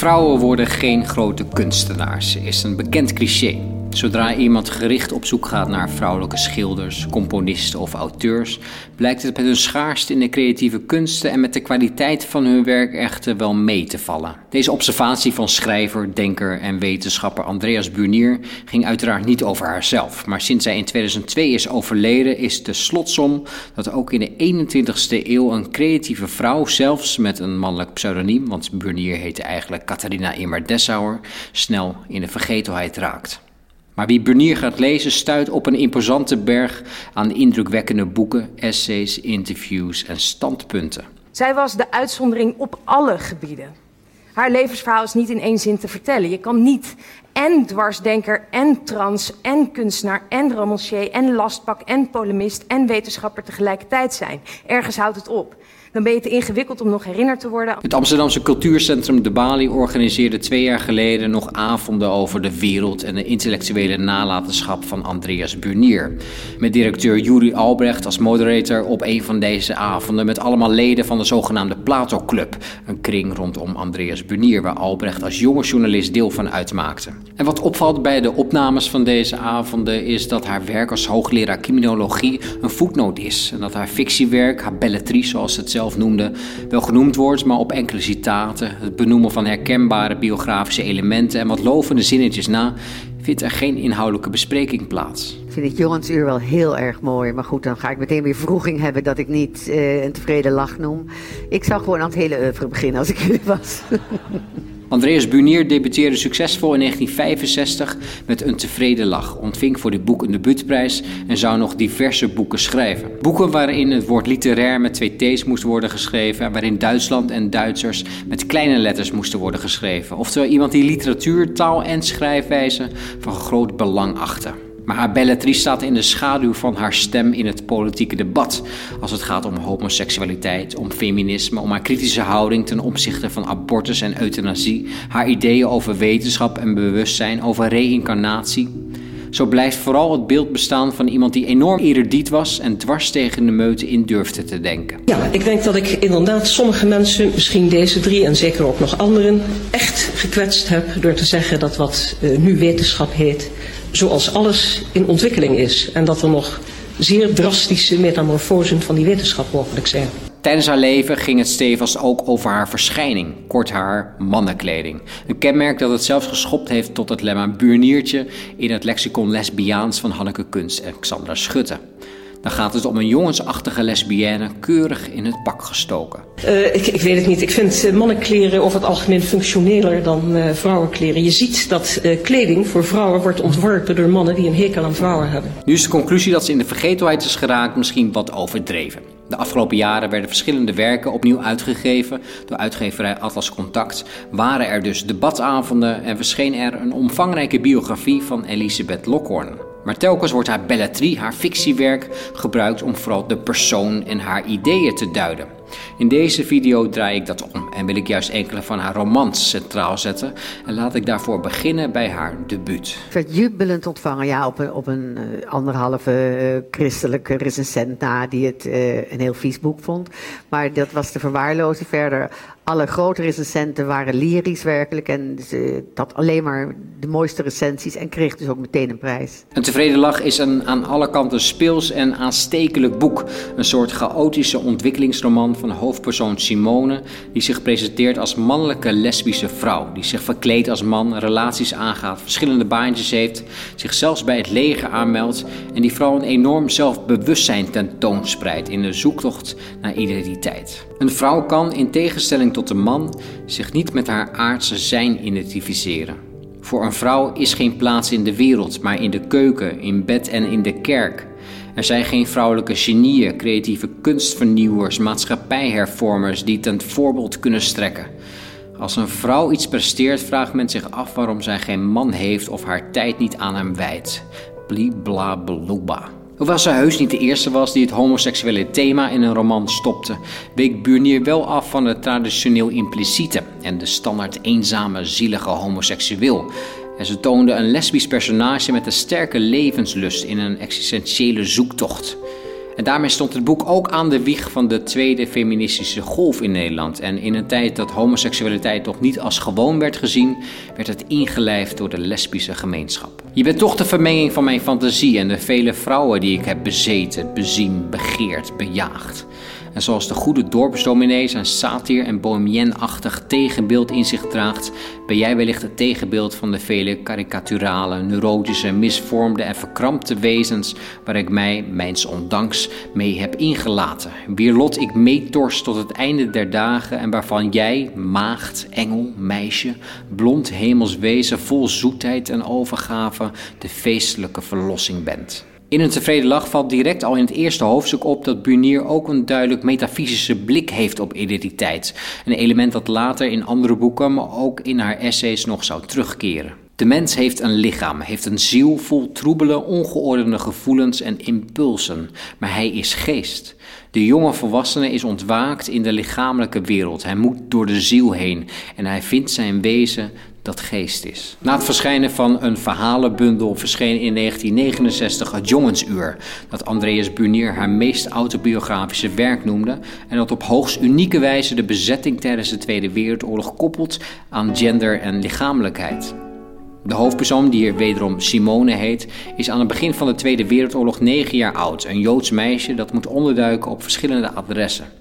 Vrouwen worden geen grote kunstenaars, is een bekend cliché. Zodra iemand gericht op zoek gaat naar vrouwelijke schilders, componisten of auteurs, blijkt het met hun schaarste in de creatieve kunsten en met de kwaliteit van hun werk echter wel mee te vallen. Deze observatie van schrijver, denker en wetenschapper Andreas Burnier ging uiteraard niet over haarzelf, maar sinds zij in 2002 is overleden is de slotsom dat ook in de 21ste eeuw een creatieve vrouw, zelfs met een mannelijk pseudoniem, want Burnier heette eigenlijk Catharina Immer Dessauer, snel in de vergetelheid raakt. Maar wie Bernier gaat lezen, stuit op een imposante berg aan indrukwekkende boeken, essays, interviews en standpunten. Zij was de uitzondering op alle gebieden. Haar levensverhaal is niet in één zin te vertellen. Je kan niet en dwarsdenker en trans en kunstenaar en romancier en lastpak en polemist en wetenschapper tegelijkertijd zijn. Ergens houdt het op dan ben je te ingewikkeld om nog herinnerd te worden. Het Amsterdamse cultuurcentrum De Bali organiseerde twee jaar geleden nog avonden over de wereld en de intellectuele nalatenschap van Andreas Burnier. Met directeur Juri Albrecht als moderator op een van deze avonden met allemaal leden van de zogenaamde Plato Club, een kring rondom Andreas Burnier waar Albrecht als jonge journalist deel van uitmaakte. En wat opvalt bij de opnames van deze avonden is dat haar werk als hoogleraar criminologie een voetnoot is en dat haar fictiewerk, haar belletrie zoals het zelf noemde, wel genoemd wordt, maar op enkele citaten, het benoemen van herkenbare biografische elementen en wat lovende zinnetjes na, vindt er geen inhoudelijke bespreking plaats. Ik vind het jongensuur wel heel erg mooi. Maar goed, dan ga ik meteen weer vroeging hebben dat ik niet uh, een tevreden lach noem. Ik zou gewoon aan het hele oeuvre beginnen als ik jullie was. Andreas Bunier debuteerde succesvol in 1965 met Een Tevreden Lach, ontving voor dit boek een debuutprijs en zou nog diverse boeken schrijven. Boeken waarin het woord literair met twee T's moest worden geschreven en waarin Duitsland en Duitsers met kleine letters moesten worden geschreven. Oftewel iemand die literatuur, taal en schrijfwijze van groot belang achtte. Maar belletrie staat in de schaduw van haar stem in het politieke debat. Als het gaat om homoseksualiteit, om feminisme, om haar kritische houding ten opzichte van abortus en euthanasie, haar ideeën over wetenschap en bewustzijn, over reïncarnatie. Zo blijft vooral het beeld bestaan van iemand die enorm erudiet was en dwars tegen de meute in durfde te denken. Ja, ik denk dat ik inderdaad sommige mensen, misschien deze drie en zeker ook nog anderen, echt gekwetst heb door te zeggen dat wat uh, nu wetenschap heet, zoals alles in ontwikkeling is. En dat er nog zeer drastische metamorfosen van die wetenschap mogelijk zijn. Tijdens haar leven ging het stevast ook over haar verschijning. Kort haar, mannenkleding. Een kenmerk dat het zelfs geschopt heeft tot het lemma buurniertje in het lexicon lesbiaans van Hanneke Kunst en Xandra Schutte. Dan gaat het om een jongensachtige lesbienne keurig in het pak gestoken. Uh, ik, ik, weet het niet. Ik vind uh, mannenkleren over het algemeen functioneler dan uh, vrouwenkleren. Je ziet dat kleding voor vrouwen wordt ontworpen door mannen die een hekel aan vrouwen hebben. Nu is de conclusie dat ze in de vergetelheid is geraakt misschien wat overdreven. De afgelopen jaren werden verschillende werken opnieuw uitgegeven door uitgeverij Atlas Contact. Waren er dus debatavonden en verscheen er een omvangrijke biografie van Elisabeth Lockhorn. Maar telkens wordt haar belletrie, haar fictiewerk, gebruikt om vooral de persoon en haar ideeën te duiden. In deze video draai ik dat om en wil ik juist enkele van haar romans centraal zetten. En laat ik daarvoor beginnen bij haar debuut. Ik werd jubelend ontvangen ja, op een, op een uh, anderhalve uh, christelijke recensent na die het uh, een heel vies boek vond. Maar dat was te verwaarlozen verder alle grote recensenten waren lyrisch werkelijk en ze had alleen maar de mooiste recensies en kreeg dus ook meteen een prijs. Een tevreden lach is een aan alle kanten speels en aanstekelijk boek. Een soort chaotische ontwikkelingsroman van hoofdpersoon Simone, die zich presenteert als mannelijke lesbische vrouw, die zich verkleedt als man, relaties aangaat, verschillende baantjes heeft, zich zelfs bij het leger aanmeldt en die vooral een enorm zelfbewustzijn tentoonspreidt in de zoektocht naar identiteit. Een vrouw kan, in tegenstelling tot de man, zich niet met haar aardse zijn identificeren. Voor een vrouw is geen plaats in de wereld, maar in de keuken, in bed en in de kerk. Er zijn geen vrouwelijke genieën, creatieve kunstvernieuwers, maatschappijhervormers die ten voorbeeld kunnen strekken. Als een vrouw iets presteert, vraagt men zich af waarom zij geen man heeft of haar tijd niet aan hem wijdt. Blibla Hoewel ze heus niet de eerste was die het homoseksuele thema in een roman stopte, week Burnier wel af van het traditioneel impliciete en de standaard eenzame, zielige homoseksueel. En ze toonde een lesbisch personage met een sterke levenslust in een existentiële zoektocht. En daarmee stond het boek ook aan de wieg van de tweede feministische golf in Nederland. En in een tijd dat homoseksualiteit nog niet als gewoon werd gezien, werd het ingelijfd door de lesbische gemeenschap. Je bent toch de vermenging van mijn fantasie en de vele vrouwen die ik heb bezeten, bezien, begeerd, bejaagd. En zoals de goede dorpsdominee zijn satire en bohemienachtig tegenbeeld in zich draagt, ben jij wellicht het tegenbeeld van de vele karikaturale, neurotische, misvormde en verkrampte wezens waar ik mij, mijns ondanks, mee heb ingelaten. Wier lot ik meetorst tot het einde der dagen en waarvan jij, maagd, engel, meisje, blond hemelswezen vol zoetheid en overgave, de feestelijke verlossing bent. In een tevreden lach valt direct al in het eerste hoofdstuk op dat Bunier ook een duidelijk metafysische blik heeft op identiteit. Een element dat later in andere boeken, maar ook in haar essays nog zou terugkeren. De mens heeft een lichaam, heeft een ziel vol troebele, ongeordende gevoelens en impulsen, maar hij is geest. De jonge volwassene is ontwaakt in de lichamelijke wereld. Hij moet door de ziel heen en hij vindt zijn wezen dat geest is. Na het verschijnen van een verhalenbundel verscheen in 1969 het Jongensuur, dat Andreas Bunier haar meest autobiografische werk noemde en dat op hoogst unieke wijze de bezetting tijdens de Tweede Wereldoorlog koppelt aan gender en lichamelijkheid. De hoofdpersoon, die hier wederom Simone heet, is aan het begin van de Tweede Wereldoorlog 9 jaar oud. Een Joods meisje dat moet onderduiken op verschillende adressen.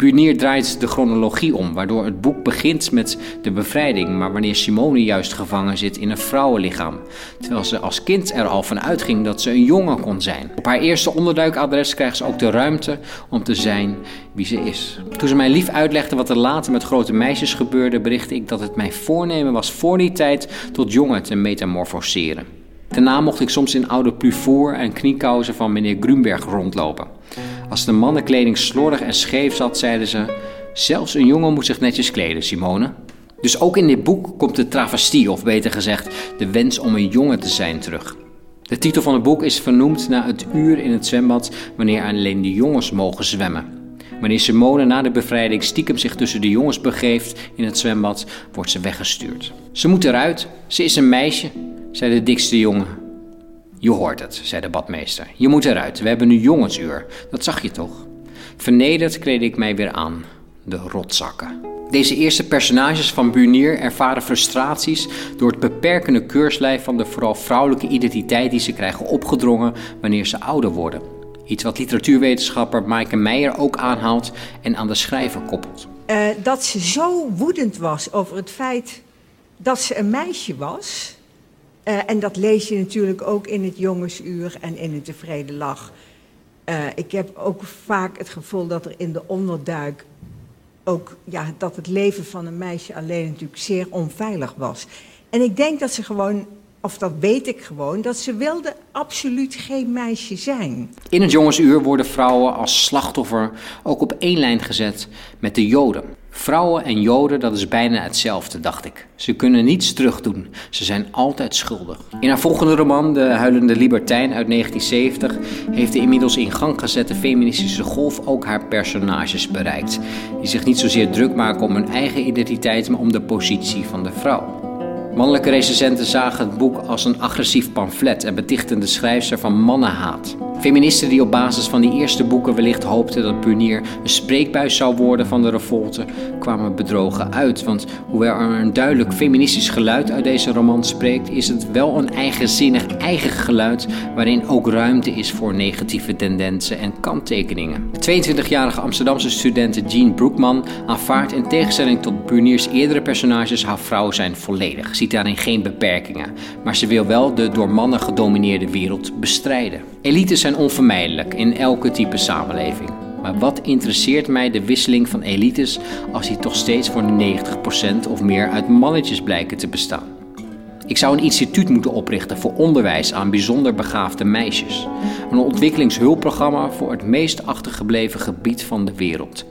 Punier draait de chronologie om, waardoor het boek begint met de bevrijding, maar wanneer Simone juist gevangen zit in een vrouwenlichaam, terwijl ze als kind er al van uitging dat ze een jongen kon zijn. Op haar eerste onderduikadres krijgt ze ook de ruimte om te zijn wie ze is. Toen ze mij lief uitlegde wat er later met grote meisjes gebeurde, berichtte ik dat het mijn voornemen was voor die tijd tot jongen te metamorfoseren. Daarna mocht ik soms in oude pluvoer en kniekousen van meneer Grunberg rondlopen. Als de mannenkleding slordig en scheef zat, zeiden ze: Zelfs een jongen moet zich netjes kleden, Simone. Dus ook in dit boek komt de travestie, of beter gezegd, de wens om een jongen te zijn terug. De titel van het boek is vernoemd naar het uur in het zwembad wanneer alleen de jongens mogen zwemmen. Wanneer Simone na de bevrijding stiekem zich tussen de jongens begeeft in het zwembad, wordt ze weggestuurd. Ze moet eruit, ze is een meisje, zei de dikste jongen. Je hoort het, zei de badmeester. Je moet eruit, we hebben nu jongensuur. Dat zag je toch? Vernederd kleed ik mij weer aan. De rotzakken. Deze eerste personages van Bunier ervaren frustraties door het beperkende keurslijf van de vooral vrouwelijke identiteit die ze krijgen opgedrongen wanneer ze ouder worden. Iets wat literatuurwetenschapper Maaike Meijer ook aanhaalt en aan de schrijver koppelt. Uh, dat ze zo woedend was over het feit dat ze een meisje was. Uh, en dat lees je natuurlijk ook in het jongensuur en in het tevreden lach. Uh, ik heb ook vaak het gevoel dat er in de onderduik ook ja, dat het leven van een meisje alleen natuurlijk zeer onveilig was. En ik denk dat ze gewoon of dat weet ik gewoon, dat ze wilde absoluut geen meisje zijn. In het jongensuur worden vrouwen als slachtoffer ook op één lijn gezet met de Joden. Vrouwen en Joden, dat is bijna hetzelfde, dacht ik. Ze kunnen niets terugdoen. Ze zijn altijd schuldig. In haar volgende roman, De Huilende Libertijn uit 1970, heeft de inmiddels in gang gezette feministische golf ook haar personages bereikt. Die zich niet zozeer druk maken om hun eigen identiteit, maar om de positie van de vrouw. Mannelijke recensenten zagen het boek als een agressief pamflet en betichten de schrijfster van mannenhaat. Feministen die op basis van die eerste boeken wellicht hoopten dat Punier een spreekbuis zou worden van de revolte, kwamen bedrogen uit. Want hoewel er een duidelijk feministisch geluid uit deze roman spreekt, is het wel een eigenzinnig eigen geluid waarin ook ruimte is voor negatieve tendensen en kanttekeningen. De 22-jarige Amsterdamse studente Jean Broekman aanvaardt in tegenstelling tot Puniers eerdere personages haar vrouw zijn volledig, ziet daarin geen beperkingen, maar ze wil wel de door mannen gedomineerde wereld bestrijden. Elites zijn onvermijdelijk in elke type samenleving. Maar wat interesseert mij de wisseling van elites als die toch steeds voor 90% of meer uit mannetjes blijken te bestaan? Ik zou een instituut moeten oprichten voor onderwijs aan bijzonder begaafde meisjes. Een ontwikkelingshulpprogramma voor het meest achtergebleven gebied van de wereld: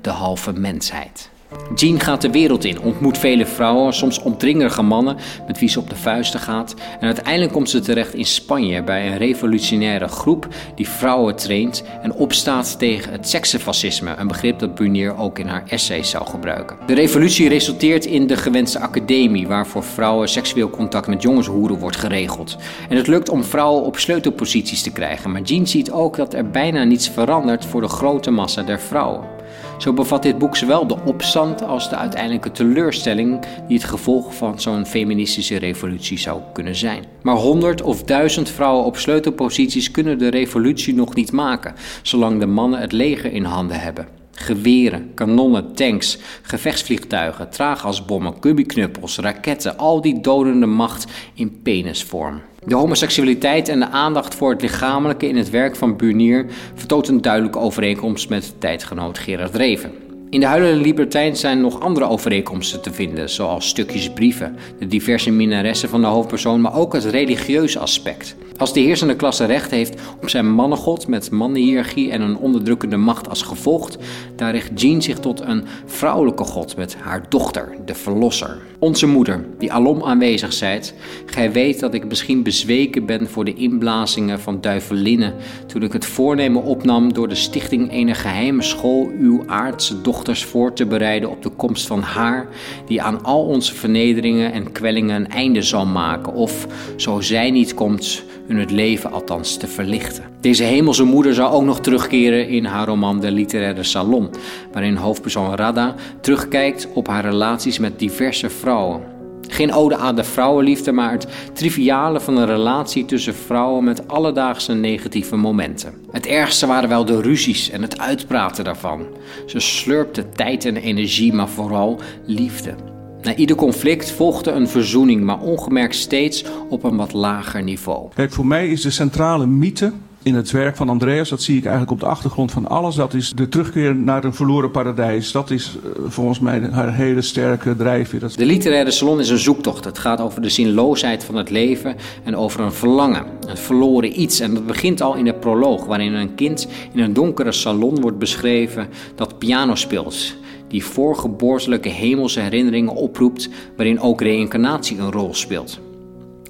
de halve mensheid. Jean gaat de wereld in, ontmoet vele vrouwen, soms opdringerige mannen met wie ze op de vuisten gaat. En uiteindelijk komt ze terecht in Spanje bij een revolutionaire groep die vrouwen traint en opstaat tegen het seksenfascisme, een begrip dat Brunier ook in haar essays zou gebruiken. De revolutie resulteert in de gewenste academie, waar voor vrouwen seksueel contact met jongenshoeren wordt geregeld. En het lukt om vrouwen op sleutelposities te krijgen, maar Jean ziet ook dat er bijna niets verandert voor de grote massa der vrouwen. Zo bevat dit boek zowel de opstand als de uiteindelijke teleurstelling die het gevolg van zo'n feministische revolutie zou kunnen zijn. Maar honderd of duizend vrouwen op sleutelposities kunnen de revolutie nog niet maken, zolang de mannen het leger in handen hebben. Geweren, kanonnen, tanks, gevechtsvliegtuigen, traaggasbommen, kubiknuppels, raketten, al die dodende macht in penisvorm. De homoseksualiteit en de aandacht voor het lichamelijke in het werk van Burnier vertoont een duidelijke overeenkomst met tijdgenoot Gerard Reven. In de huilende libertijn zijn nog andere overeenkomsten te vinden, zoals stukjes brieven, de diverse minaressen van de hoofdpersoon, maar ook het religieuze aspect. Als de heersende klasse recht heeft op zijn mannengod met mannenhiërarchie en een onderdrukkende macht als gevolg, daar richt Jean zich tot een vrouwelijke god met haar dochter, de verlosser. Onze moeder, die alom aanwezig zijt, gij weet dat ik misschien bezweken ben voor de inblazingen van duivelinnen toen ik het voornemen opnam door de stichting ene geheime school uw aardse voor te bereiden op de komst van haar, die aan al onze vernederingen en kwellingen een einde zal maken, of, zo zij niet komt, hun het leven althans te verlichten. Deze hemelse moeder zou ook nog terugkeren in haar roman De Literaire Salon, waarin hoofdpersoon Radha terugkijkt op haar relaties met diverse vrouwen. Geen ode aan de vrouwenliefde, maar het triviale van een relatie tussen vrouwen met alledaagse negatieve momenten. Het ergste waren wel de ruzies en het uitpraten daarvan. Ze slurpte tijd en energie, maar vooral liefde. Na ieder conflict volgde een verzoening, maar ongemerkt steeds op een wat lager niveau. Kijk, voor mij is de centrale mythe in het werk van Andreas, dat zie ik eigenlijk op de achtergrond van alles. Dat is de terugkeer naar een verloren paradijs. Dat is uh, volgens mij haar hele sterke drijfveer. De literaire salon is een zoektocht. Het gaat over de zinloosheid van het leven en over een verlangen, een verloren iets. En dat begint al in de proloog, waarin een kind in een donkere salon wordt beschreven dat piano speelt die voorgeboortelijke hemelse herinneringen oproept, waarin ook reïncarnatie een rol speelt.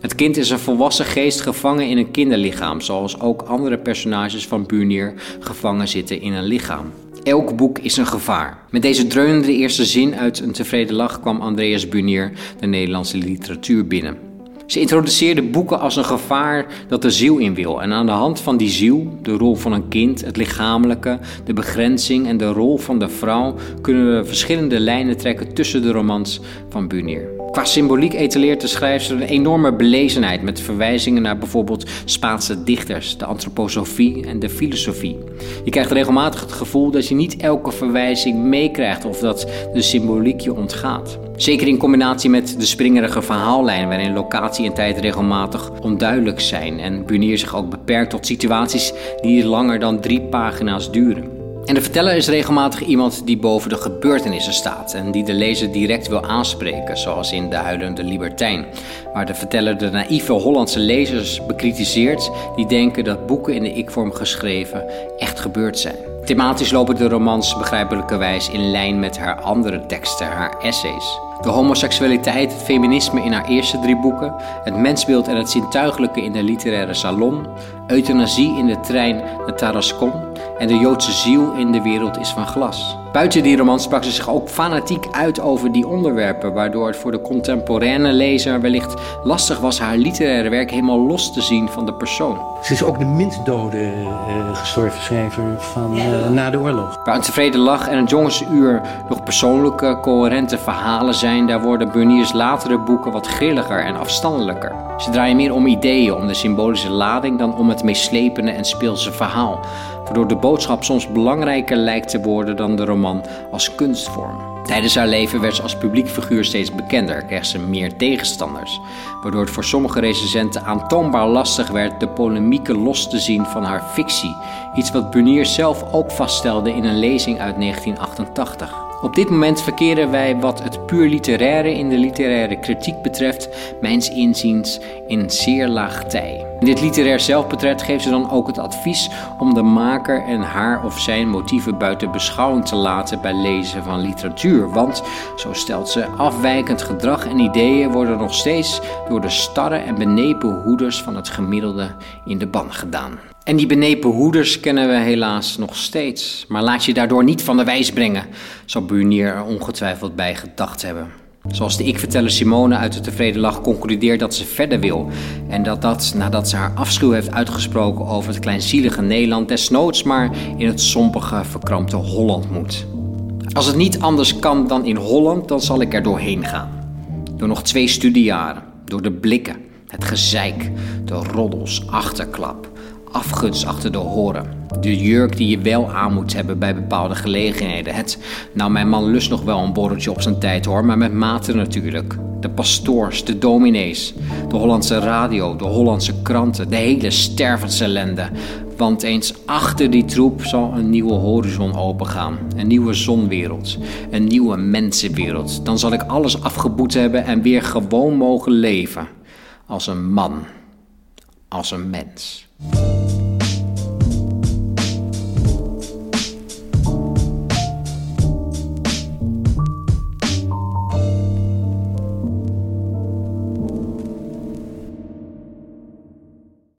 Het kind is een volwassen geest gevangen in een kinderlichaam, zoals ook andere personages van Burnier gevangen zitten in een lichaam. Elk boek is een gevaar. Met deze dreunende eerste zin uit Een tevreden lach kwam Andreas Burnier de Nederlandse literatuur binnen. Ze introduceerde boeken als een gevaar dat de ziel in wil. En aan de hand van die ziel, de rol van een kind, het lichamelijke, de begrenzing en de rol van de vrouw, kunnen we verschillende lijnen trekken tussen de romans van Bunier. Qua symboliek etaleert de schrijfster een enorme belezenheid met verwijzingen naar bijvoorbeeld Spaanse dichters, de antroposofie en de filosofie. Je krijgt regelmatig het gevoel dat je niet elke verwijzing meekrijgt of dat de symboliek je ontgaat. Zeker in combinatie met de springerige verhaallijn, waarin locatie en tijd regelmatig onduidelijk zijn en Bunier zich ook beperkt tot situaties die langer dan drie pagina's duren. En de verteller is regelmatig iemand die boven de gebeurtenissen staat en die de lezer direct wil aanspreken, zoals in De Huilende Libertijn, waar de verteller de naïeve Hollandse lezers bekritiseert die denken dat boeken in de ik-vorm geschreven echt gebeurd zijn. Thematisch lopen de romans begrijpelijkerwijs in lijn met haar andere teksten, haar essays. De homoseksualiteit, het feminisme in haar eerste drie boeken, het mensbeeld en het zintuigelijke in de literaire salon, euthanasie in de trein naar Tarascon en de Joodse ziel in de wereld is van glas. Buiten die romans sprak ze zich ook fanatiek uit over die onderwerpen, waardoor het voor de contemporaine lezer wellicht lastig was haar literaire werk helemaal los te zien van de persoon. Ze is ook de minst dode uh, gestorven schrijver van uh, na de oorlog. Waar een tevreden lach en een jongensuur nog persoonlijke, coherente verhalen daar worden Berniers latere boeken wat grilliger en afstandelijker. Ze draaien meer om ideeën, om de symbolische lading dan om het meeslepende en speelse verhaal waardoor de boodschap soms belangrijker lijkt te worden dan de roman als kunstvorm. Tijdens haar leven werd ze als publiekfiguur steeds bekender, kreeg ze meer tegenstanders, waardoor het voor sommige recensenten aantoonbaar lastig werd de polemieken los te zien van haar fictie, iets wat Bunier zelf ook vaststelde in een lezing uit 1988. Op dit moment verkeren wij wat het puur literaire in de literaire kritiek betreft, mijns inziens, in zeer laag tij. Dit literair zelfportret geeft ze dan ook het advies om de maker en haar of zijn motieven buiten beschouwing te laten bij lezen van literatuur. Want, zo stelt ze, afwijkend gedrag en ideeën worden nog steeds door de starre en benepen hoeders van het gemiddelde in de ban gedaan. En die benepen hoeders kennen we helaas nog steeds. Maar laat je daardoor niet van de wijs brengen, zal Burnier er ongetwijfeld bij gedacht hebben. Zoals de ik-verteller Simone uit de tevreden lach concludeert dat ze verder wil. En dat dat, nadat ze haar afschuw heeft uitgesproken over het kleinzielige Nederland, desnoods maar in het sompige, verkrampte Holland moet. Als het niet anders kan dan in Holland, dan zal ik er doorheen gaan. Door nog twee studiejaren, door de blikken, het gezeik, de roddels, achterklap afgunst achter de horen. De jurk die je wel aan moet hebben bij bepaalde gelegenheden. Het, nou mijn man lust nog wel een borreltje op zijn tijd hoor, maar met mate natuurlijk. De pastoors, de dominees, de Hollandse radio, de Hollandse kranten, de hele stervensellende. Want eens achter die troep zal een nieuwe horizon opengaan. Een nieuwe zonwereld. Een nieuwe mensenwereld. Dan zal ik alles afgeboet hebben en weer gewoon mogen leven. Als een man. Als een mens.